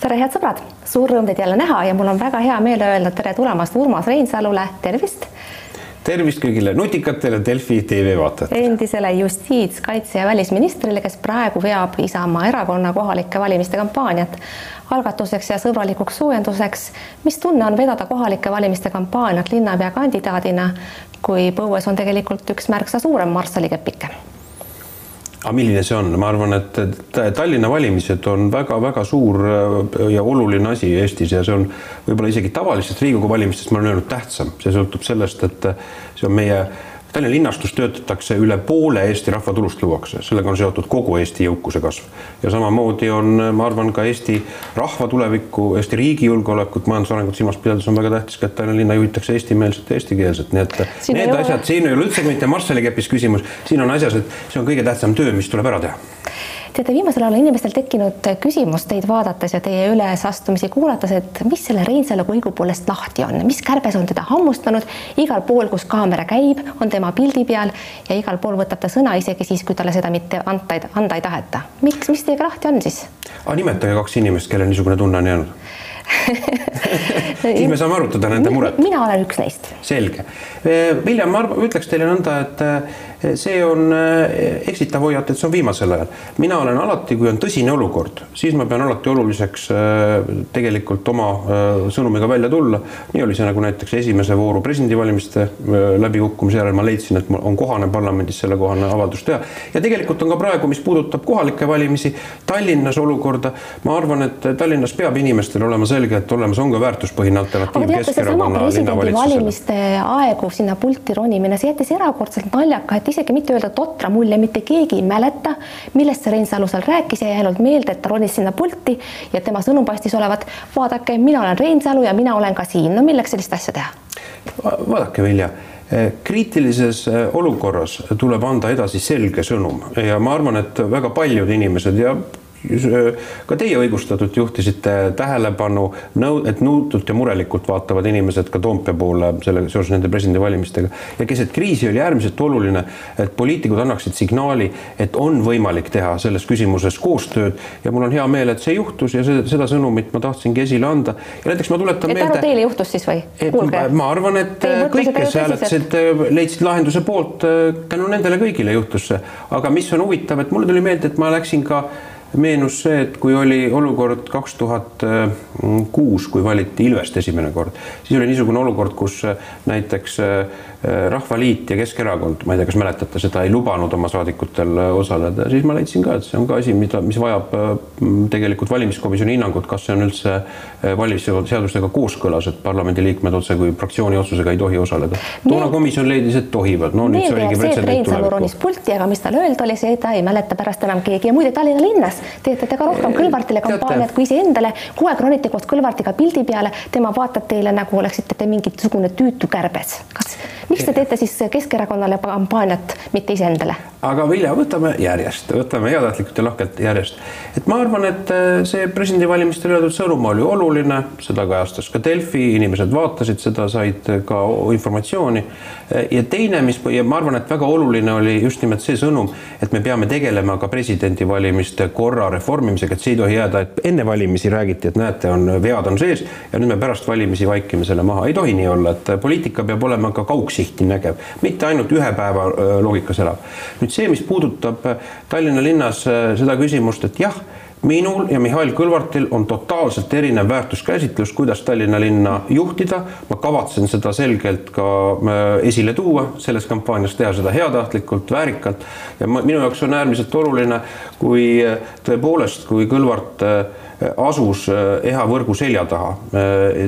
tere, head sõbrad, suur rõõm teid jälle näha ja mul on väga hea meel öelda tere tulemast Urmas Reinsalule, tervist. tervist kõigile nutikatele Delfi tv vaatajatele. endisele justiits, kaitse ja välisministrile, kes praegu veab Isamaa erakonna kohalike valimiste kampaaniat. algatuseks ja sõbralikuks soojenduseks, mis tunne on vedada kohalike valimiste kampaaniat linnapea kandidaadina, kui põues on tegelikult üks märksa suurem marssalikepike aga milline see on, ma arvan, et Tallinna valimised on väga-väga suur äh, ja oluline asi Eestis ja see on võib-olla isegi tavalistest Riigikogu valimistest, ma olen öelnud, tähtsam, see sõltub sellest, et see on meie Tallinna linnastus töötatakse üle poole Eesti rahvatulust luuakse, sellega on seotud kogu Eesti jõukuse kasv. ja samamoodi on, ma arvan, ka Eesti rahva tulevikku, Eesti riigi julgeolekut, majandusarengut silmas pidades on väga tähtis ka, et Tallinna linna juhitakse eestimeelselt ja eestikeelselt, nii et siin need asjad, siin ei ole üldse mitte Marssali kepis küsimus, siin on asjas, et see on kõige tähtsam töö, mis tuleb ära teha teate, viimasel ajal on inimestel tekkinud küsimus teid vaadates ja teie ülesastumisi kuulates, et mis selle Reinsalu õigupoolest lahti on, mis kärbes on teda hammustanud, igal pool, kus kaamera käib, on tema pildi peal ja igal pool võtab ta sõna, isegi siis, kui talle seda mitte anda, anda ei taheta. miks, mis teiega lahti on siis? aga nimetage kaks inimest, kellel niisugune tunne on jäänud siis me saame arutada nende muret. mina olen üks neist. selge. Vilja, ma ütleks teile nõnda, et see on eh, eksitav hoiat, et see on viimasel ajal. mina olen alati, kui on tõsine olukord, siis ma pean alati oluliseks eh, tegelikult oma eh, sõnumiga välja tulla. nii oli see nagu näiteks esimese vooru presidendivalimiste läbikukkumise järel ma leidsin, et on kohane parlamendis sellekohane avaldus teha. ja tegelikult on ka praegu, mis puudutab kohalikke valimisi, Tallinnas olukorda, ma arvan, et Tallinnas peab inimestel olema selge, et olemas on ka väärtuspõhine alternatiiv Keskerakonna linnavalitsusele. valimiste aegu sinna pulti ronimine, see jättis erakordselt naljaka, et isegi mitte öelda totra mulje, mitte keegi ei mäleta, millest see Reinsalu seal rääkis ja jäi ainult meelde, et ta ronis sinna pulti ja tema sõnum paistis olevat, vaadake, mina olen Reinsalu ja mina olen ka siin, no milleks sellist asja teha? vaadake, Vilja eh, kriitilises eh, olukorras tuleb anda edasi selge sõnum ja ma arvan, et väga paljud inimesed ja ka teie õigustatult juhtisite tähelepanu, et nõutult ja murelikult vaatavad inimesed ka Toompea poole selle seoses nende presidendivalimistega ja keset kriisi oli äärmiselt oluline, et poliitikud annaksid signaali, et on võimalik teha selles küsimuses koostööd ja mul on hea meel, et see juhtus ja see, seda sõnumit ma tahtsingi esile anda ja näiteks ma tuletan et meelde. Teile juhtus siis või? ma arvan, et kõik, kes hääletasid, leidsid lahenduse poolt, tänu nendele kõigile juhtus see, aga mis on huvitav, et mulle tuli meelde, et ma läksin ka meenus see, et kui oli olukord kaks tuhat kuus, kui valiti Ilvest esimene kord, siis oli niisugune olukord, kus näiteks Äh, Rahvaliit ja Keskerakond, ma ei tea, kas mäletate seda, ei lubanud oma saadikutel äh, osaleda, siis ma leidsin ka, et see on ka asi, mida, mis vajab äh, tegelikult valimiskomisjoni hinnangut, kas see on üldse valimisseadustega kooskõlas, et parlamendiliikmed otse kui fraktsiooni otsusega ei tohi osaleda. toona komisjon leidis, et tohivad, no nüüd see oligi pretsedent tulevikku. ronis pulti, aga mis tal öelda oli, seda ei mäleta pärast enam keegi ja muide Tallinna linnas teete te ka rohkem Kõlvartile kampaaniat kui iseendale, kogu aeg ronite koos Kõlvartiga pildi peale, tema vaatab teile nagu oleksite te mingisugune tüütu kärbes. kas miks te teete siis Keskerakonnale kampaaniat, mitte iseendale? aga Vilja, võtame järjest, võtame heatahtlikult ja lahkelt järjest. et ma arvan, et äh, see presidendivalimistel öeldud sõnum oli oluline, seda kajastas ka Delfi, inimesed vaatasid seda, said ka informatsiooni. Äh, ja teine, mis ja ma arvan, et väga oluline oli just nimelt see sõnum, et me peame tegelema ka presidendivalimiste korra reformimisega, et see ei tohi jääda, et enne valimisi räägiti, et näete, on vead on sees ja nüüd me pärast valimisi vaikime selle maha, ei tohi nii olla, et poliitika peab olema ka kaugsihti nägev, mitte ainult ühe päeva äh, loogikas elav. nüüd see, mis puudutab äh, Tallinna linnas äh, seda küsimust, et jah, minul ja Mihhail Kõlvartil on totaalselt erinev väärtuskäsitlus, kuidas Tallinna linna juhtida. ma kavatsen seda selgelt ka äh, esile tuua selles kampaanias, teha seda heatahtlikult, väärikalt ja ma, minu jaoks on äärmiselt oluline, kui tõepoolest, kui Kõlvart asus EHA võrgu selja taha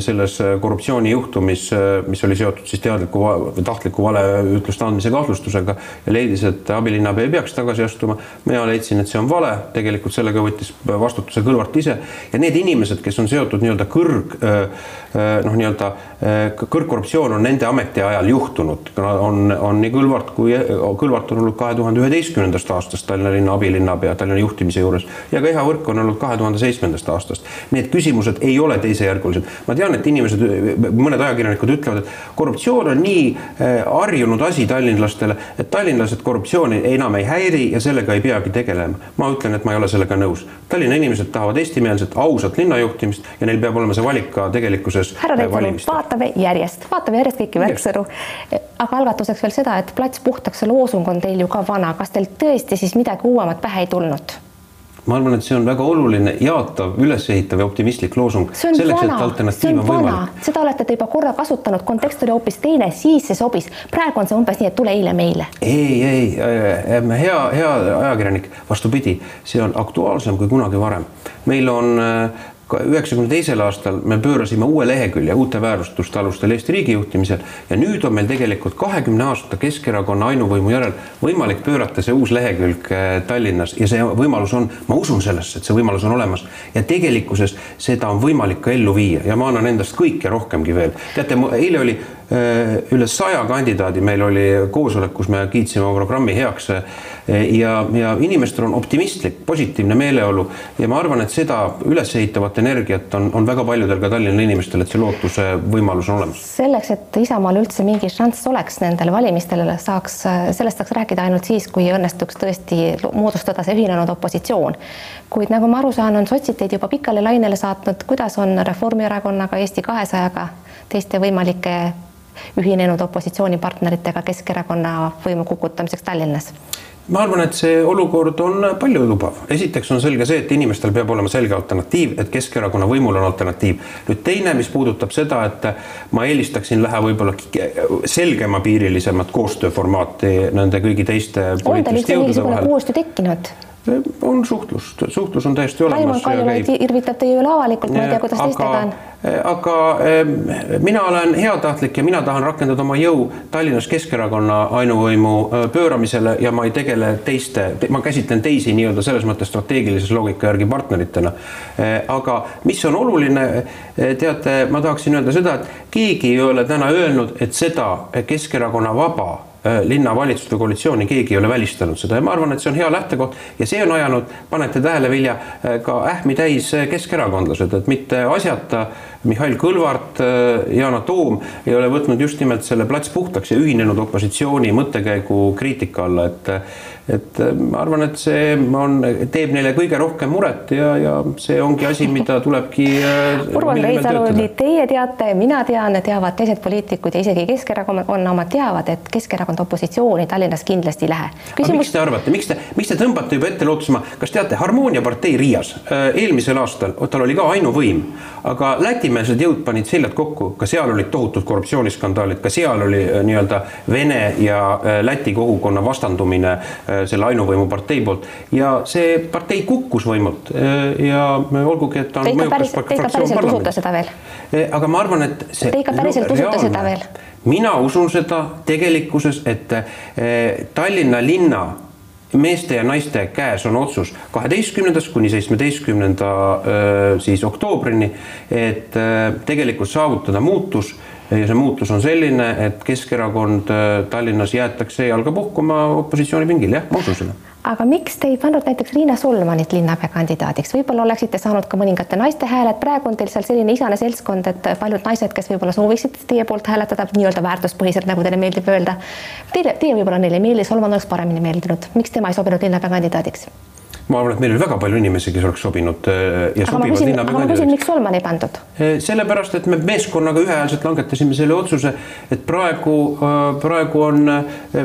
selles korruptsioonijuhtumis, mis oli seotud siis teadliku või tahtliku valeütluste andmise kahtlustusega ja leidis, et abilinnapea ei peaks tagasi astuma. mina leidsin, et see on vale, tegelikult sellega võttis vastutuse Kõlvart ise. Ja need inimesed, kes on seotud nii-öelda kõrg noh, nii-öelda kõrgkorruptsioon on nende ametiajal juhtunud, on, on nii Kõlvart kui Kõlvart on olnud kahe tuhande üheteistkümnendast aastast Tallinna linna abilinnapea Tallinna juhtimise juures. Ja ka EHA võrk on olnud kahe tuhande seitsmendast sellest aastast. Need küsimused ei ole teisejärgulised. ma tean, et inimesed, mõned ajakirjanikud ütlevad, et korruptsioon on nii äh, harjunud asi tallinlastele, et tallinlased korruptsiooni enam ei häiri ja sellega ei peagi tegelema. ma ütlen, et ma ei ole sellega nõus. Tallinna inimesed tahavad eestimeelset, ausat linnajuhtimist ja neil peab olema see valik ka tegelikkuses härra Reinsalu, vaatame järjest, vaatame järjest kõiki märksõnu. aga algatuseks veel seda, et plats puhtaks, see loosung on teil ju ka vana, kas teil tõesti siis midagi uuemat pähe ei tulnud? Ma arvan, et see on väga oluline, jaatav, ülesehitav ja optimistlik loosung. selleks, et alternatiiv on, võimalik. seda olete te juba korra kasutanud, kontekst oli hoopis teine, siis see sobis. praegu on see umbes nii, et tule eile meile. ei, ei, äh, hea, hea ajakirjanik, vastupidi, see on aktuaalsem kui kunagi varem. meil on äh, üheksakümne teisel aastal me pöörasime uue lehekülje uute väärtuste alustel Eesti riigi juhtimisel. Ja nüüd on meil tegelikult kahekümne aasta Keskerakonna ainuvõimu järel võimalik pöörata see uus lehekülg äh, Tallinnas. Ja see võimalus on, ma usun sellesse, et see võimalus on olemas. Ja tegelikkuses seda on võimalik ka ellu viia. Ja ma annan endast kõik ja rohkemgi veel. teate, eile oli üle saja kandidaadi, meil oli koosolek, kus me kiitsime oma programmi heaks äh, ja, ja inimestel on optimistlik, positiivne meeleolu ja ma arvan, et seda ülesehitavat energiat on, on väga paljudel ka Tallinna inimestel, et see lootuse võimalus on olemas. selleks, et Isamaal üldse mingi šanss oleks nendel valimistel, saaks, sellest saaks rääkida ainult siis, kui õnnestuks tõesti moodustada see ühinenud opositsioon. kuid nagu ma aru saan, on sotsid teid juba pikale lainele saatnud, kuidas on Reformierakonnaga, Eesti kahesajaga, teiste võimalike ühinenud opositsioonipartneritega Keskerakonna võimu kukutamiseks Tallinnas? ma arvan, et see olukord on paljulubav. esiteks on selge see, et inimestel peab olema selge alternatiiv, et Keskerakonna võimul on alternatiiv. nüüd teine, mis puudutab seda, et ma eelistaksin näha võib-olla selgemapiirilisemat koostööformaati nende kõigi teiste on teil üldse mingisugune koostöö tekkinud? On suhtlust, suhtlus on täiesti olemas. Raimond Kaljulaid irvitab teie üle avalikult, ma ei tea, kuidas teistega on. aga eh, mina olen heatahtlik ja mina tahan rakendada oma jõu Tallinnas Keskerakonna ainuvõimu eh, pööramisele ja ma ei tegele teiste te,, ma käsitlen teisi nii-öelda selles mõttes strateegilise loogika järgi partneritena. Eh, aga mis on oluline, teate, ma tahaksin öelda seda, et keegi ei ole täna öelnud, et seda Keskerakonna vaba linnavalitsuste koalitsiooni, keegi ei ole välistanud seda. Ja ma arvan, et see on hea lähtekoht ja see on ajanud, panete tähele, Vilja, äh, ka ähmi täis äh, keskerakondlased, et mitte asjata Mihhail Kõlvart, Yana Toom ei ole võtnud just nimelt selle plats puhtaks ja ühinenud opositsiooni mõttekäigu kriitika alla, et et äh, ma arvan, et see on, teeb neile kõige rohkem muret ja, ja see ongi asi, mida tulebki. Äh, Urmas Reinsalu, nii teie teate, mina tean, teavad teised poliitikud ja isegi Keskerakonna omad teavad, et Keskerakond opositsiooni Tallinnas kindlasti ei lähe. Küsimus... miks te arvate, miks te, miks te tõmbate juba ette lootusema, kas teate, Harmoonia partei Riias äh, eelmisel aastal, tal oli ka ainuvõim, aga lätimeelsed jõud panid seljad kokku, ka seal olid tohutud korruptsiooniskandaalid, ka seal oli nii-öelda Vene ja Läti kogukonna vastandumine Äh, selle ainuvõimupartei poolt ja see partei kukkus võimult äh, ja olgugi, et ta on mõjukas fraktsioon parlamendis. Äh, aga ma arvan, et see. Te ikka päriselt usute seda veel? mina usun seda tegelikkuses, et Tallinna linna meeste ja naiste käes on otsus kaheteistkümnendast kuni seitsmeteistkümnenda siis oktoobrini, et tegelikult saavutada muutus ja see muutus on selline, et Keskerakond äh, Tallinnas jäetakse jalga puhkama opositsioonipingil, jah, ma usun seda aga miks te ei pannud näiteks Riina Solmanit linnapea kandidaadiks, võib-olla oleksite saanud ka mõningate naiste hääled, praegu on teil seal selline isane seltskond, et paljud naised, kes võib-olla sooviksid teie poolt hääletada nii-öelda väärtuspõhiselt, nagu teile meeldib öelda. Teile, teie võib-olla neile ei meeldi, Solman oleks paremini meeldinud, miks tema ei sobinud linnapea kandidaadiks? Ma arvan, et meil oli väga palju inimesi, kes oleks sobinud äh, ja aga sobivad linnapea kandidaadiks. miks Solman ei pandud? Äh, sellepärast, et me meeskonnaga ühehäälselt langetasime selle otsuse, et praegu, äh, praegu on,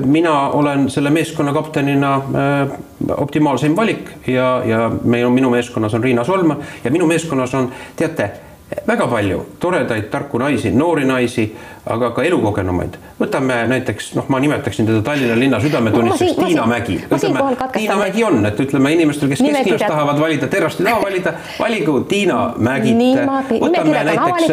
mina olen selle meeskonna kaptenina optimaalseim valik ja, ja meil on, minu meeskonnas on Riina Solman ja minu meeskonnas on, teate väga palju toredaid, tarku naisi, noori naisi, aga ka elukogenumaid. võtame näiteks, noh, ma nimetaksin teda Tallinna linna südametunnistuseks Tiina Mägi. Tiina Mägi on, et ütleme inimestel, kes kesklinnast tahavad valida, Terrast ei taha valida, valigu Tiina Mägit. võtame näiteks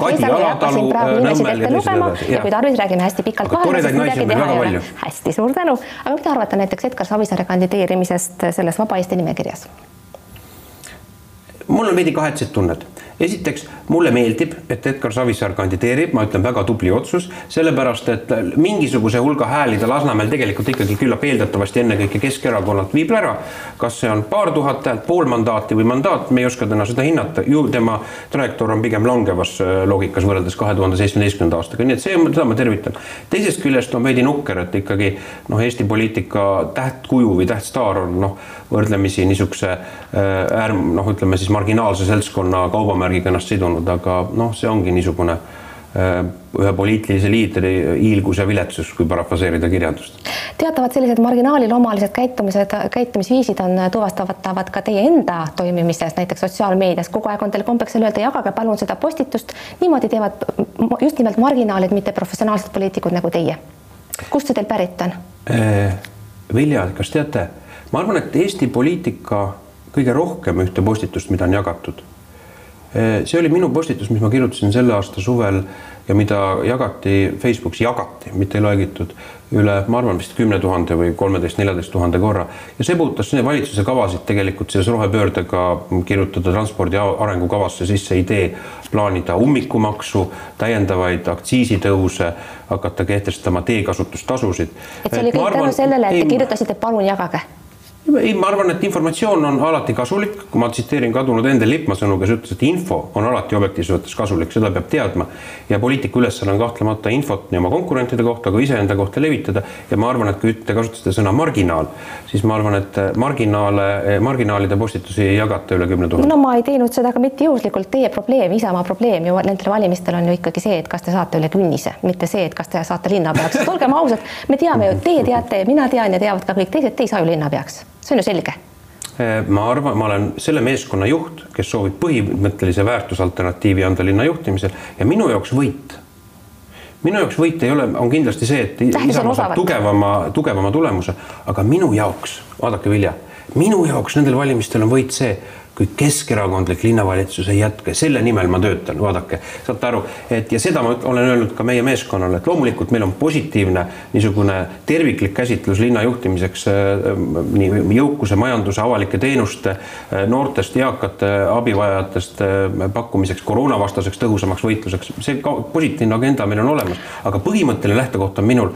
Kadi Alatalu Nõmmel ja teised edasi. ja kui tarvis, räägime hästi pikalt vahele, sest midagi teha ei ole. hästi, suur tänu. aga mida arvate näiteks Edgar Savisaare kandideerimisest selles Vaba Eesti nimekirjas? Mul on veidi kahetsed tunned esiteks mulle meeldib, et Edgar Savisaar kandideerib, ma ütlen, väga tubli otsus, sellepärast et mingisuguse hulga hääli ta Lasnamäel tegelikult ikkagi küllap eeldatavasti ennekõike Keskerakonnalt viib ära. kas see on paar tuhat häält, pool mandaati või mandaat, me ei oska täna seda hinnata, ju tema trajektoor on pigem langevas äh, loogikas võrreldes kahe tuhande seitsmeteistkümnenda aastaga, nii et see, seda ma tervitan. teisest küljest on veidi nukker, et ikkagi noh, Eesti poliitika tähtkuju või tähtstaar on noh võrdlemisi niisuguse äärm-, noh, ütleme siis marginaalse seltskonna kaubamärgiga ennast sidunud, aga noh, see ongi niisugune Äh, ühe poliitilise liidri hiilgus ja viletsus, kui parafraseerida kirjandust. teatavad sellised marginaalilomalised käitumised, käitumisviisid on tuvastatavad ka teie enda toimimises, näiteks sotsiaalmeedias, kogu aeg on teil kombeks öelda, jagage palun seda postitust, niimoodi teevad just nimelt marginaalid, mitte professionaalsed poliitikud nagu teie. kust see teil pärit on? Äh, Vilja, kas teate, ma arvan, et Eesti poliitika kõige rohkem ühte postitust, mida on jagatud Eh, see oli minu postitus, mis ma kirjutasin selle aasta suvel ja mida jagati Facebookis, jagati, mitte ei loegitud üle, ma arvan vist kümne tuhande või kolmeteist, neljateist tuhande korra. ja see puudutas valitsuse kavasid tegelikult seoses rohepöördega kirjutada transpordi arengukavasse sisse idee plaanida ummikumaksu, täiendavaid aktsiisitõuse, hakata kehtestama teekasutustasusid. et see oli kõik tänu sellele, et te kirjutasite, palun jagage ei, ma arvan, et informatsioon on alati kasulik, kui ma tsiteerin kadunud Endel Lippmaa sõnu, kes ütles, et info on alati objektiivses mõttes kasulik, seda peab teadma. ja poliitiku ülesanne on kahtlemata infot nii oma konkurentide kohta kui iseenda kohta levitada. ja ma arvan, et kui te kasutasite sõna marginaal, siis ma arvan, et marginaale, marginaalide postitusi ei jagata üle kümne tuhande. no ma ei teinud seda ka mitte juhuslikult, teie probleem, Isamaa probleem ju nendel valimistel on ju ikkagi see, et kas te saate üle künnise, mitte see, et kas te saate linnapeaks, sest olgem ausad, me teame ju, teie teate, mina tean ja teavad ka kõik teised, te ei saa ju linnapeaks see on ju selge. Eh, ma arvan, ma olen selle meeskonna juht, kes soovib põhimõttelise väärtusalternatiivi anda linna juhtimisel ja minu jaoks võit, minu jaoks võit ei ole, on kindlasti see, et Isamaa saab tugevama, tugevama tulemuse, aga minu jaoks, vaadake Vilja, minu jaoks nendel valimistel on võit see, kui keskerakondlik linnavalitsus ei jätka, selle nimel ma töötan, vaadake, saate aru, et ja seda ma olen öelnud ka meie meeskonnale, et loomulikult meil on positiivne niisugune terviklik käsitlus linna juhtimiseks äh, nii jõukuse, majanduse, avalike teenuste, äh, noortest, eakate abivajajatest äh, pakkumiseks, koroonavastaseks tõhusamaks võitluseks, see positiivne agenda meil on olemas, aga põhimõtteline lähtekoht on minul,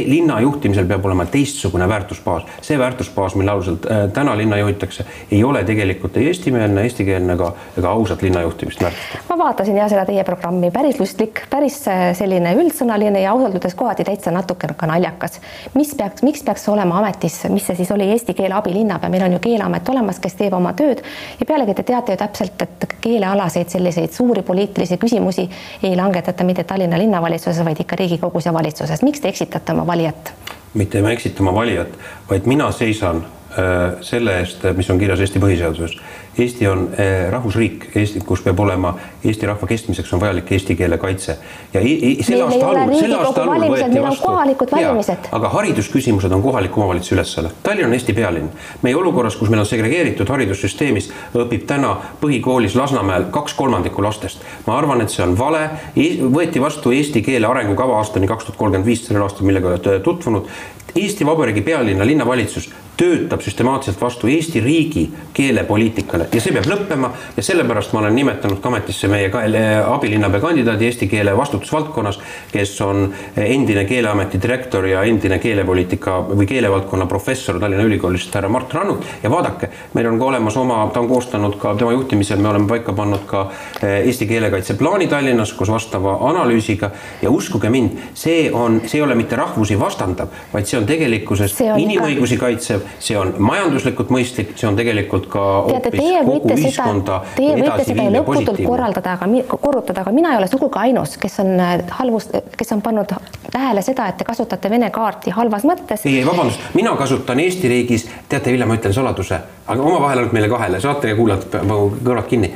linna juhtimisel peab olema teistsugune väärtusbaas, see väärtusbaas, mille alusel täna linna juhitakse, ei ole tegelikult ei eestimeelne, eestikeelne ega, ega ausat linnajuhtimist väärtustab. ma vaatasin ja seda teie programmi, päris lustlik, päris äh, selline üldsõnaline ja ausalt öeldes kohati täitsa natuke ka naljakas. mis peaks, miks peaks olema ametis, mis see siis oli, eesti keele abilinnapea, meil on ju Keeleamet olemas, kes teeb oma tööd ja pealegi te teate ju täpselt, et keelealaseid selliseid suuri poliitilisi küsimusi ei langetata mitte Tallinna linnavalitsuses, vaid ikka Riigikogus ja valitsuses. miks te eksitate oma valijat? mitte ma eksitan oma valijat, vaid mina seisan äh, selle eest, mis on kirjas Eesti põhiseaduses Eesti on eh, rahvusriik, Eesti, kus peab olema eesti rahva kestmiseks on vajalik eesti keele kaitse. ja selle aasta alul, selle aasta alul võeti vastu. aga haridusküsimused on kohaliku omavalitsuse ülesanne. Tallinn on Eesti pealinn. meie olukorras, kus meil on segregeeritud haridussüsteemis, õpib täna põhikoolis Lasnamäel kaks kolmandikku lastest. ma arvan, et see on vale. võeti vastu eesti keele arengukava aastani kaks tuhat kolmkümmend viis, sellel aastal, millega olete tutvunud. Eesti Vabariigi pealinna linnavalitsus töötab süstemaatiliselt vastu Eesti riigi keelepoliitikale ja see peab lõppema. Ja sellepärast ma olen nimetanud ka ametisse meie abilinnapea kandidaadi eesti keele vastutusvaldkonnas, kes on endine Keeleameti direktor ja endine keelepoliitika või keelevaldkonna professor Tallinna Ülikoolist, härra Mart Rannut. ja vaadake, meil on ka olemas oma, ta on koostanud ka tema juhtimisel, me oleme paika pannud ka eh, eesti keelekaitse plaani Tallinnas koos vastava analüüsiga. Ja uskuge mind, see on, see ei ole mitte rahvusi vastandav, vaid see on tegelikkuses inimõigusi kaitsev see on majanduslikult mõistlik, see on tegelikult ka Teate, teie võite seda, teie võite seda lõputult korraldada, aga korrutada, aga mina ei ole sugugi ainus, kes on äh, halvust, kes on pannud tähele seda, et te kasutate Vene kaarti halvas mõttes. ei, ei vabandust, mina kasutan Eesti riigis, teate, Vilja, ma ütlen saladuse, aga omavahel ainult meile kahele, saate ja kuulate kõrvad kinni.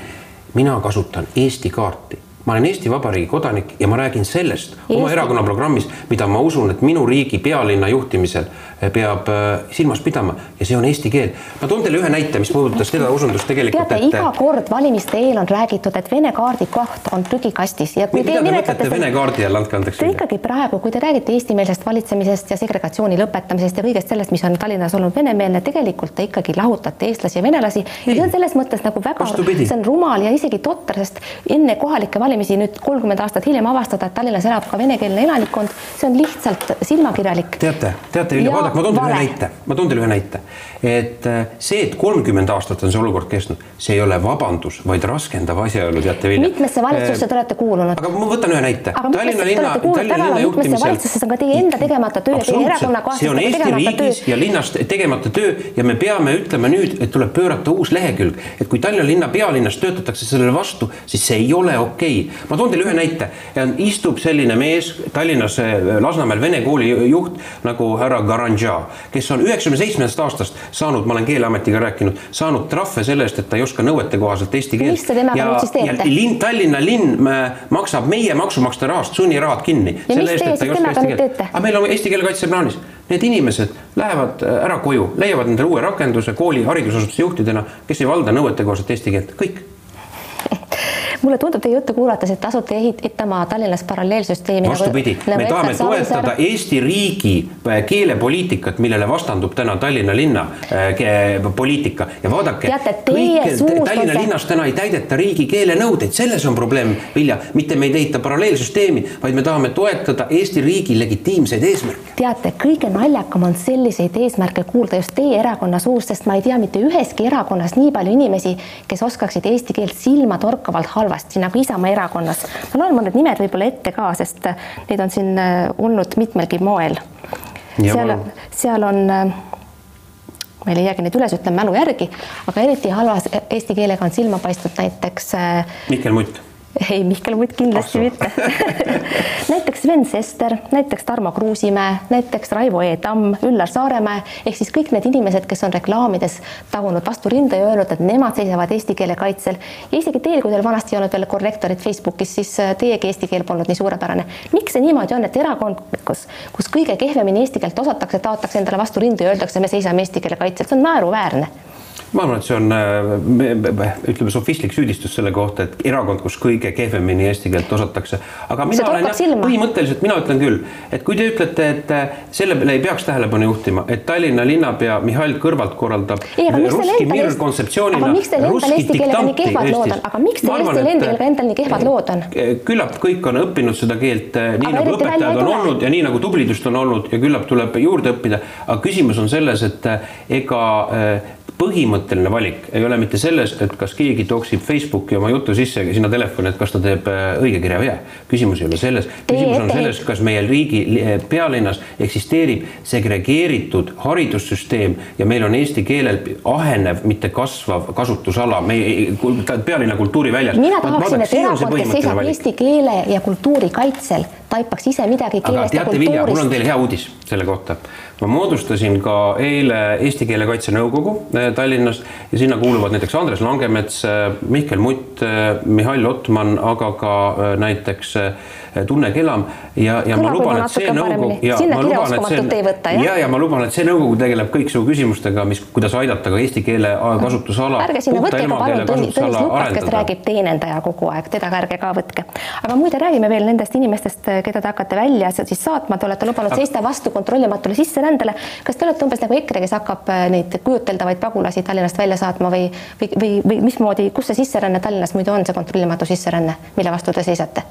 mina kasutan Eesti kaarti ma olen Eesti Vabariigi kodanik ja ma räägin sellest Eesti. oma erakonna programmis, mida ma usun, et minu riigi pealinna juhtimisel peab äh, silmas pidama ja see on eesti keel. ma toon teile ühe näite, mis puudutas seda usundust tegelikult. teate et..., iga kord valimiste eel on räägitud, et Vene kaardi koht on prügikastis ja kui mida te nimetate Vene kaardi all, andke andeks. Te ikkagi praegu, kui te räägite eestimeelsest valitsemisest ja segregatsiooni lõpetamisest ja kõigest sellest, mis on Tallinnas olnud venemeelne, tegelikult te ikkagi lahutate eestlasi ja venelasi. ja see on selles mõttes nagu väga, see on rumal ja isegi totter, sest enne kohalikke valimisi valimisi nüüd kolmkümmend aastat hiljem avastada, et Tallinnas elab ka venekeelne elanikkond, see on lihtsalt silmakirjalik. teate, teate Vilja, vaadake, ma toon teile ühe näite, ma toon teile ühe näite. et äh, see, et kolmkümmend aastat on see olukord kestnud, see ei ole vabandus, vaid raskendav asjaolu, teate Vilja. mitmesse valitsusse te olete kuulunud? aga ma võtan ühe näite. Tallinna linna, Tallinna linna juhtimisel. valitsusse on ka teie enda tegemata töö ja teie erakonnakaaslaste see riigis töö. ja linnas tegemata töö ja me peame ütlema nüüd, et tuleb pöörata uus lehekülg, et kui Tallinna linna pealinnas töötatakse sellele vastu, siis see ei ole okei okay.. Ma toon teile ühe näite. istub selline mees Tallinnas Lasnamäel vene kooli juht nagu härra Garanja, kes on üheksakümne seitsmendast aastast saanud, ma olen Keeleametiga rääkinud, saanud trahve selle eest, et ta ei oska nõuetekohaselt eesti keelt. mis te temaga nüüd siis teete? linn, Tallinna linn maksab meie maksumaksja rahast sunnirahad kinni. ja mis teie siis temaga nüüd teete? aga meil on eesti keele kaitse plaanis need inimesed lähevad ära koju, leiavad endale uue rakenduse kooli haridusasutuse juhtidena, kes ei valda nõuetekohaselt eesti keelt, kõik mulle tundub teie juttu kuulates, et asute ehitama Tallinnas paralleelsüsteemi. Nagu- vastupidi nagu, me tahame toetada Eesti riigi äh, keelepoliitikat, millele vastandub täna Tallinna linna äh, poliitika ja vaadake. Tallinna see... linnas täna ei täideta riigi keelenõudeid, selles on probleem, Vilja, mitte me ei ehita paralleelsüsteemi, vaid me tahame toetada Eesti riigi legitiimseid eesmärke. teate, kõige naljakam on selliseid eesmärke kuulda just teie erakonna suust, sest ma ei tea mitte üheski erakonnas nii palju inimesi, kes oskaksid eesti keelt silmatorkavalt halvasti halvasti nagu Isamaa erakonnas. ma loen mõned nimed võib-olla ette ka, sest äh, neid on siin äh, olnud mitmelgi moel. seal, seal on äh, ma ei leiagi neid üles, ütlen mälu järgi, aga eriti halvas eesti keelega on silma paistnud näiteks. Mihkel Mutt ei, Mihkel Mutt kindlasti mitte. Näiteks Sven Sester, näiteks Tarmo Kruusimäe, näiteks Raivo E. Tamm, Üllar Saaremäe ehk siis kõik need inimesed, kes on reklaamides tagunud vastu rinda ja öelnud, et nemad seisavad eesti keele kaitsel. ja isegi teil, kui teil vanasti ei olnud veel korrektorit Facebookis, siis äh, teiegi eesti keel polnud nii suurepärane. miks see niimoodi on, et erakond, kus, kus kõige kehvemini eesti keelt osatakse, taotakse endale vastu rinda ja öeldakse, me seisame eesti keele kaitsel, see on naeruväärne ma arvan, et see on äh, ütleme sofistlik süüdistus selle kohta, et erakond, kus kõige kehvemini eesti keelt osatakse. aga mina olen jah, põhimõtteliselt mina ütlen küll, et kui te ütlete, et äh, selle peale ei peaks tähelepanu juhtima, et Tallinna linnapea Mihhail Kõrvalt korraldab aga miks teil endal eesti keelega nii kehvad lood on, aga miks teil eesti keelega endal nii kehvad lood on? küllap kõik on õppinud seda keelt äh, nii aga nagu õpetajad on olnud ja nii nagu tublidust on olnud ja küllap tuleb juurde õppida. aga küsimus on selles, et ega põhimõtteline valik ei ole mitte selles, et kas keegi toksib Facebooki oma jutu sisse sinna telefoni, et kas ta teeb äh, õigekirja vea. küsimus ei ole selles, küsimus on selles, kas meie riigi äh, pealinnas eksisteerib segregeeritud haridussüsteem ja meil on eesti keelel ahenev, mitte kasvav kasutusala meie pealinna kultuuriväljas. mina tahaksin, et erakond, kes seisab eesti keele ja kultuuri kaitsel, taipaks ise midagi keelest ja kultuurist. mul on teile hea uudis selle kohta ma moodustasin ka eile Eesti Keele Kaitse Nõukogu eh, Tallinnas ja sinna kuuluvad näiteks Andres Langemets, eh, Mihkel Mutt, eh, Mihhail Lotman, aga ka näiteks Tunne Kelam ja, ja Kõlab ma luban, et see nõukogu ja ma luban, et see ja, ja ma luban, et see nõukogu tegeleb kõiksugu küsimustega, mis, kuidas aidata ka eesti keele kasutusala. ärge sinna võtke ka palun Tõnis Lukas, kes räägib teenindaja kogu aeg, teda ka ärge ka võtke. aga muide, räägime veel nendest inimestest, keda te hakkate välja siis saatma, te olete lubanud seista vastu kontrollimatule sisserändele. kas te olete umbes nagu EKRE, kes hakkab äh, neid kujuteldavaid pagulasi Tallinnast välja saatma või, või, või, või mismoodi, kus see sisseränne Tallinnas muidu on, see kontrollimatu sisseränne, mille vastu te seisate?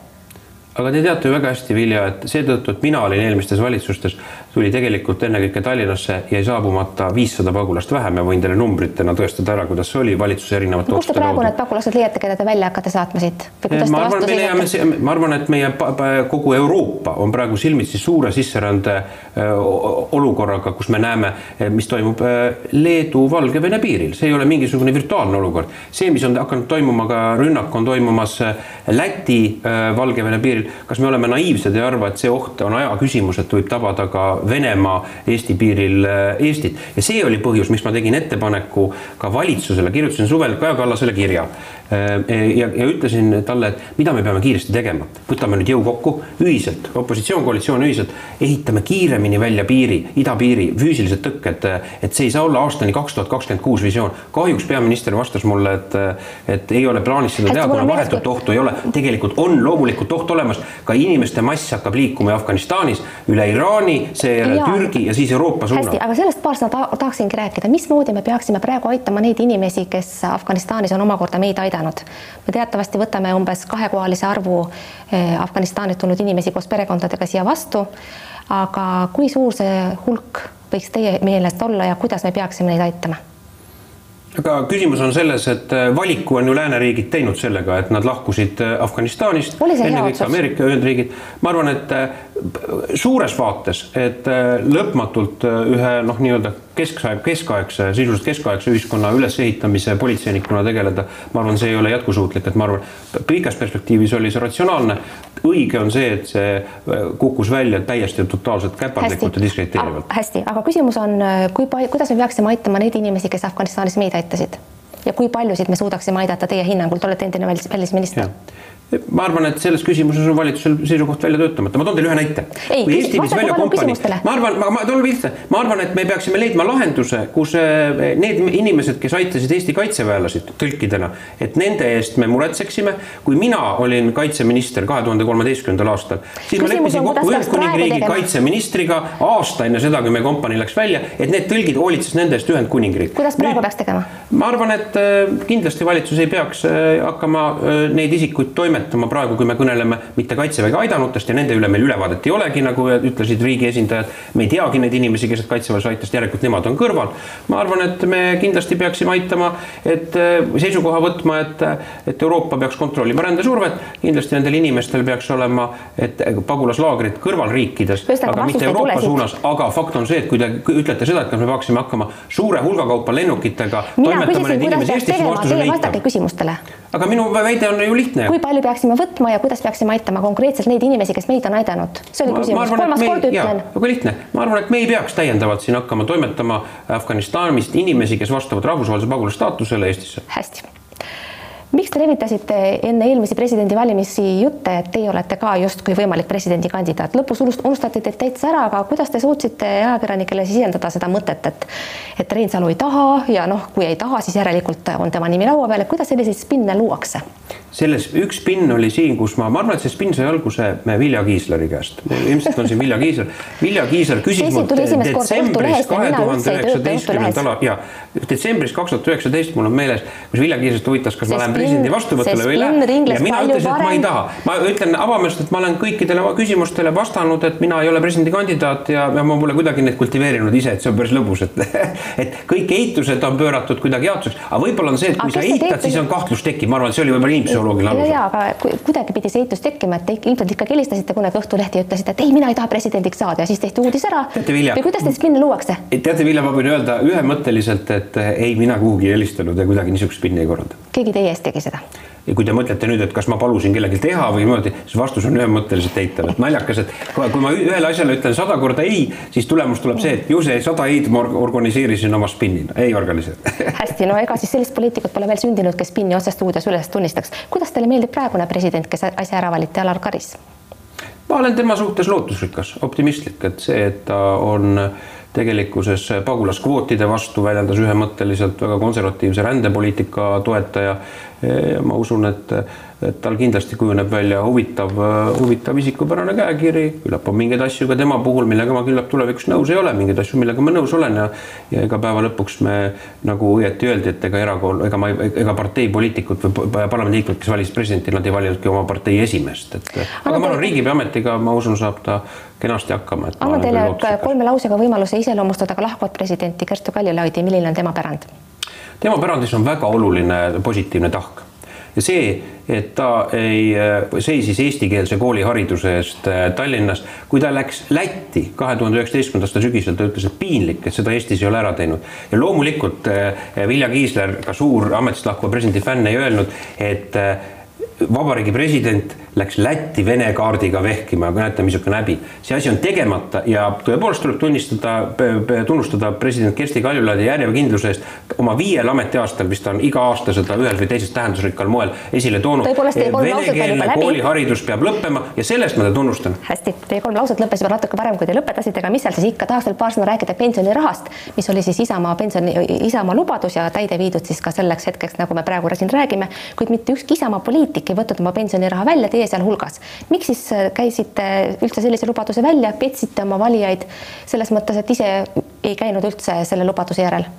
Aga te teate ju väga hästi, Vilja, et seetõttu, et mina olin eelmistes valitsustes, tuli tegelikult ennekõike Tallinnasse jäi saabumata viissada pagulast vähem ja võin teile numbritena tõestada ära, kuidas see oli valitsuse erinevate no, kaudu. kust te praegu need pagulased leiate, keda te välja hakkate saatma siit? ma arvan, me leiame, ma arvan, et meie kogu Euroopa on praegu silmitsi suure sisserände olukorraga, kus me näeme, mis toimub Leedu-Valgevene piiril, see ei ole mingisugune virtuaalne olukord. see, mis on hakanud toimuma, ka rünnak on toimumas Läti-Valgevene piiril, piiril. kas me oleme naiivsed ja ei arva, et see oht on aja küsimus, et võib tabada ka Venemaa Eesti piiril äh, Eestit ja see oli põhjus, miks ma tegin ettepaneku ka valitsusele, kirjutasin suvel Kaja Kallasele kirja Äh, ja, ja ütlesin talle, et mida me peame kiiresti tegema, võtame nüüd jõu kokku ühiselt, opositsioon, koalitsioon ühiselt, ehitame kiiremini välja piiri, idapiiri, füüsilised tõkked, et see ei saa olla aastani kaks tuhat kakskümmend kuus visioon. kahjuks peaminister vastas mulle, et, et ei ole plaanis seda teha, kuna vahetut ohtu ei ole. tegelikult on loomulikult oht olemas, ka inimeste mass hakkab liikuma Afganistanis üle Iraani, seejärel Türgi ja siis Euroopa suunal. hästi, aga sellest paar sõna ta tahaksingi rääkida, mismoodi me peaksime praegu aitama neid inimesi, kes Afganistanis on omakorda meid aidanud aidanud. me teatavasti võtame umbes kahekohalise arvu eh, Afganistanist tulnud inimesi koos perekondadega siia vastu. aga kui suur see hulk võiks teie meelest olla ja kuidas me peaksime neid aitama? Aga küsimus on selles, et äh, valiku on ju lääneriigid teinud sellega, et nad lahkusid äh, Afganistanist, ennekõike Ameerika Ühendriigid. ma arvan, et äh, suures vaates, et lõpmatult ühe noh, nii-öelda keskaeg, keskaegse, sisuliselt keskaegse ühiskonna ülesehitamise politseinikuna tegeleda, ma arvan, see ei ole jätkusuutlik, et ma arvan, pikas perspektiivis oli see ratsionaalne. õige on see, et see kukkus välja täiesti totaalselt käpardlikult ja diskrediteerivalt. hästi, aga küsimus on, kui palju, kuidas me peaksime aitama neid inimesi, kes Afganistanis meid aitasid? Ja kui paljusid me suudaksime aidata teie hinnangul, te olete endine välisminister ma arvan, et selles küsimuses on valitsusel seisukoht välja töötamata, ma toon teile ühe näite. kui Eesti viis välja kompanii, ma arvan, ma, ma toon lihtsalt, ma arvan, et me peaksime leidma lahenduse, kus eh, need inimesed, kes aitasid Eesti kaitseväelasid tõlkidena, et nende eest me muretseksime. kui mina olin kaitseminister kahe tuhande kolmeteistkümnendal aastal, siis Küsimus ma leppisin kokku Ühendkuningriigi kaitseministriga aasta enne seda, kui meie kompanii läks välja, et need tõlgid hoolitses nende eest Ühendkuningriik. kuidas praegu peaks tegema? ma arvan, et eh, kindlasti valitsus ei peaks eh, hakkama neid isikuid toimetama nimetama praegu, kui me kõneleme mitte kaitseväge aidanutest ja nende üle meil ülevaadet ei olegi, nagu ütlesid riigi esindajad. me ei teagi neid inimesi, kes kaitseväes aitasid, järelikult nemad on kõrval. ma arvan, et me kindlasti peaksime aitama, et äh, seisukoha võtma, et, et Euroopa peaks kontrollima rändesurvet. kindlasti nendel inimestel peaks olema, et pagulaslaagrid kõrvalriikides, aga mitte Euroopa suunas, aga fakt on see, et kui te ütlete seda, et kas me peaksime hakkama suure hulga kaupa lennukitega mina küsisin, kuidas peaks tegema, teie vastake küsimustele. Aga minu väide on ju lihtne. kui palju peaksime võtma ja kuidas peaksime aitama konkreetselt neid inimesi, kes meid on aidanud? see oli küsimus, kolmas kord ütlen. väga lihtne, ma arvan, et me ei peaks täiendavalt siin hakkama toimetama Afganistanist inimesi, kes vastavad rahvusvahelise pagulase staatusele Eestisse. hästi miks te levitasite enne eelmisi presidendivalimisi jutte, et teie olete ka justkui võimalik presidendikandidaat, lõpus unustati teid täitsa ära, aga kuidas te suutsite ajakirjanikele sisendada seda mõtet, et et Reinsalu ei taha ja noh, kui ei taha, siis järelikult on tema nimi laua peal, et kuidas selliseid spinne luuakse? selles üks spinn oli siin, kus ma, ma arvan, et see spinn sai alguse Vilja Kiisleri käest. ilmselt on siin Vilja Kiisler. Vilja Kiisler küsis mult detsembris kahe tuhande üheksateistkümnendal ja detsembris kaks tuhat üheksateist mul on meeles, kus Vilja Kiislert huvitas, kas see ma lähen presidendi vastuvõtule või ei lähe. ja mina ütlesin, et ma ei taha. ma ütlen avameelselt, et ma olen kõikidele küsimustele vastanud, et mina ei ole presidendikandidaat ja, ja ma pole kuidagi neid kultiveerinud ise, et see on päris lõbus, et et kõik eitused on pööratud kuidagi jaotuseks, aga võib-olla on see, et kui sa eitad, siis on kahtlus tekib, ma arvan, et see oli võib-olla inimpsühholoogia psühholoogiline alus. ja, aga kuidagi pidi see eitus tekkima, et te ilmselt ikkagi helistasite kunagi Õhtulehti ja ütlesite, et ei, mina ei taha presidendiks saada ja siis tehti uudis ära. või kuidas teid spinni luuakse? teate, Vilja, ma võin öelda ühemõtteliselt, et ei, mina kuhugi ei helistanud ja kuidagi niisugust spinni ei korralda. keegi teie eest tegi seda? ja kui te mõtlete nüüd, et kas ma palusin kellelgi teha või niimoodi, siis vastus on ühemõtteliselt eitav, et naljakas, et kui ma ühele asjale ütlen sada korda ei, siis tulemus tuleb see, et ju see sada ei-d ma organiseerisin oma spinnina, ei organiseerinud hästi, no ega siis sellist poliitikut pole veel sündinud, kes spinni otse stuudios üles tunnistaks. kuidas teile meeldib praegune president, kes äsja ära valiti, Alar Karis? ma olen tema suhtes lootusrikas, optimistlik, et see, et ta on tegelikkuses pagulaskvootide vastu väljendas ühemõtteliselt väga konservatiivse rändepoliitika toetaja. Ja ma usun, et, et tal kindlasti kujuneb välja huvitav, huvitav isikupärane käekiri, küllap on mingeid asju ka tema puhul, millega ma küllap tulevikus nõus ei ole, mingeid asju, millega ma nõus olen ja ja ega päeva lõpuks me nagu õieti öeldi, et ega erakool, ega ma, ega partei poliitikud või parlamendiliikmed, kes valisid presidenti, nad ei valinudki oma partei esimeest, et aga, aga ma arvan, riigipea ametiga ma usun, saab ta kenasti hakkama. annan teile kolme lausega võimaluse iseloomustada ka lahkuvat presidenti Kerstu Kaljulaidi, milline on tema pärand? tema pärandis on väga oluline positiivne tahk ja see, et ta ei seisis eestikeelse koolihariduse eest äh, Tallinnas, kui ta läks Lätti kahe tuhande üheksateistkümnenda aasta sügisel, ta ütles, et piinlik, et seda Eestis ei ole ära teinud. ja loomulikult äh, Vilja Kiisler, ka suur ametist lahkuva presidendi fänn, ei öelnud, et äh, vabariigi president läks Lätti Vene kaardiga vehkima, aga näete, missugune häbi. see asi on tegemata ja tõepoolest tuleb tunnistada, tunnustada president Kersti Kaljulaidi järjekindluse eest. oma viiel ametiaastal, vist ta on iga aasta seda ühel või teisel tähendusrikkal moel esile toonud. venekeelne kooliharidus peab lõppema ja sellest ma teda tunnustan. hästi, teie kolm lauset lõppesid juba natuke varem, kui te lõpetasite, aga mis seal siis ikka, tahaks veel paar sõna rääkida pensionirahast, mis oli siis Isamaa pensioni, Isamaa lubadus ja täide viidud siis ka selleks hetkeks, nagu me praegu siin räägime, kuid mitte ükski Isamaa poliitik ei võtnud oma pensioniraha välja, teie sealhulgas. miks siis äh, käisite üldse sellise lubaduse välja, petsite oma valijaid selles mõttes, et ise ei käinud üldse selle lubaduse järel?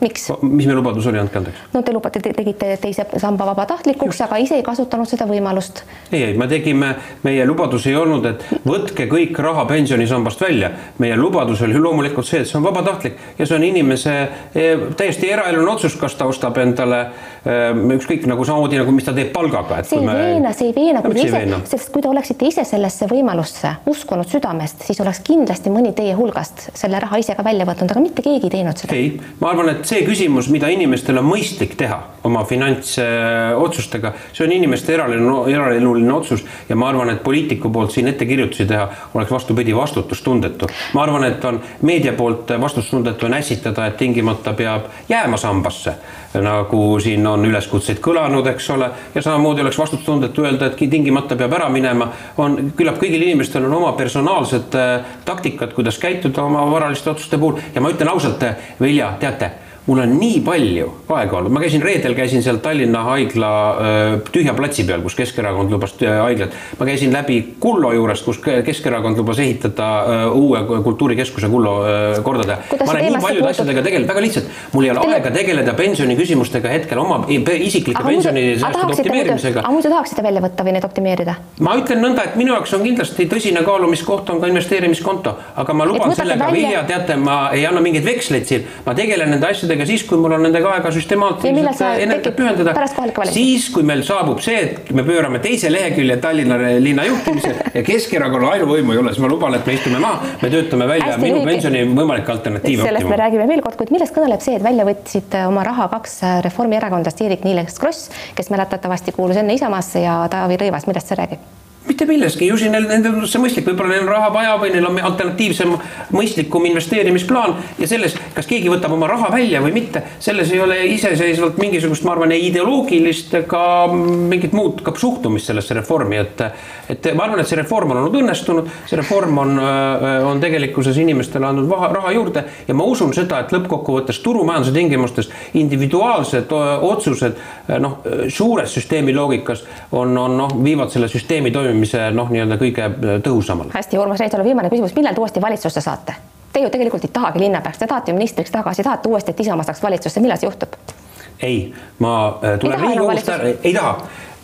miks? mis meie lubadus oli, andke andeks? no te lubate, te tegite teise samba vabatahtlikuks, aga ise ei kasutanud seda võimalust. ei, ei, me tegime, meie lubadus ei olnud, et võtke kõik raha pensionisambast välja. meie lubadus oli loomulikult see, et see on vabatahtlik ja see on inimese eh, täiesti eraeluline otsus, kas ta ostab endale eh, ükskõik nagu samamoodi nagu mis ta teeb palgaga. see ei me... veena, see ei veena, kui te ise, sest kui te oleksite ise sellesse võimalusse uskunud südamest, siis oleks kindlasti mõni teie hulgast selle raha ise ka välja võtnud, aga mitte keegi ei teinud seda. ei, ma arvan, et see küsimus, mida inimestel on mõistlik teha oma finantsotsustega, see on inimeste eraeluline, eraeluline otsus ja ma arvan, et poliitiku poolt siin ettekirjutusi teha oleks vastupidi vastutustundetu. ma arvan, et on meedia poolt vastutustundetu on ässitada, et tingimata peab jääma sambasse, nagu siin on üleskutseid kõlanud, eks ole, ja samamoodi oleks vastutustundetu öelda, et tingimata peab ära minema. on, küllap kõigil inimestel on oma personaalsed äh, taktikad, kuidas käituda oma varaliste otsuste puhul ja ma ütlen ausalt, Vilja, teate mul on nii palju aega olnud, ma käisin reedel, käisin seal Tallinna haigla äh, tühja platsi peal, kus Keskerakond lubas äh, haiglat. ma käisin läbi Kullo juurest, kus Keskerakond lubas ehitada äh, uue kultuurikeskuse Kullo korda teha. ma olen nii paljude asjadega tegelenud, väga lihtsalt, mul ei ole Teile... aega tegeleda pensioniküsimustega hetkel oma isiklike pensionisäästude optimeerimisega. aga muidu tahaksite välja võtta või neid optimeerida? ma ütlen nõnda, et minu jaoks on kindlasti tõsine kaalumiskoht on ka investeerimiskonto, aga ma luban sellega, Vilja, teate, ma ei anna mingeid veksleid siin, ma tegelen nende asjadega asjadega siis, kui mul on nendega aega süstemaatiliselt energiat pühendada. siis, kui meil saabub see, et me pöörame teise lehekülje Tallinna linna juhtimisel ja Keskerakonna ainuvõimu ei ole, siis ma luban, et me istume maha, me töötame välja Hästi minu pensioni võimalikke alternatiive. sellest me räägime veel kord, kuid millest kõneleb see, et välja võtsid oma raha kaks reformierakondlast, Eerik-Niiles Kross, kes mäletatavasti kuulus enne Isamaasse ja Taavi Rõivas, millest see räägib? Mitte milleski, ju siin nendel tundus see mõistlik, võib-olla neil on raha vaja või neil on alternatiivsem, mõistlikum investeerimisplaan. Ja selles, kas keegi võtab oma raha välja või mitte, selles ei ole iseseisvalt mingisugust, ma arvan, ei ideoloogilist ega mingit muud ka suhtumist sellesse reformi, et et ma arvan, et see reform on olnud õnnestunud, see reform on, on tegelikkuses inimestele andnud vaha, raha juurde. Ja ma usun seda, et lõppkokkuvõttes turumajanduse tingimustes individuaalsed otsused noh, suures süsteemi loogikas on, on noh, viivad selle süsteemi toimima toimimise noh, nii-öelda kõige äh, tõhusamale. hästi, Urmas Reinsalu, viimane küsimus, millal te uuesti valitsusse saate? Te ju tegelikult ei tahagi linnapeaks, te tahate ju ministriks tagasi, tahate uuesti, et Isamaa saaks valitsusse, millal see juhtub? ei, ma äh, tulen Riigikogust ära, ei taha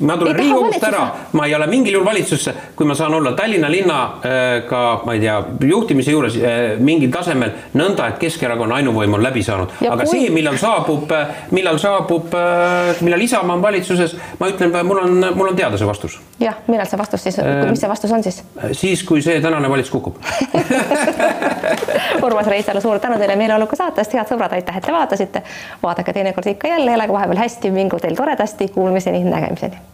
ma tulen Riigikogust ära, ma ei ole mingil juhul valitsusse, kui ma saan olla Tallinna linnaga, ma ei tea, juhtimise juures äh, mingil tasemel nõnda, et Keskerakonna ainuvõim on läbi saanud. aga kui... see, millal saabub, äh, millal saabub, millal Isamaa on valitsuses, ma ütlen, mul on, mul on teada see vastus. jah, millal see vastus siis, mis see vastus on siis? siis, kui see tänane valitsus kukub Urmas Reinsalu, suur tänu teile meeleoluka saatest, head sõbrad, aitäh, et te vaatasite. vaadake teinekord ikka jälle, elage vahepeal hästi, mingu teil toredasti, kuulmiseni, nägemiseni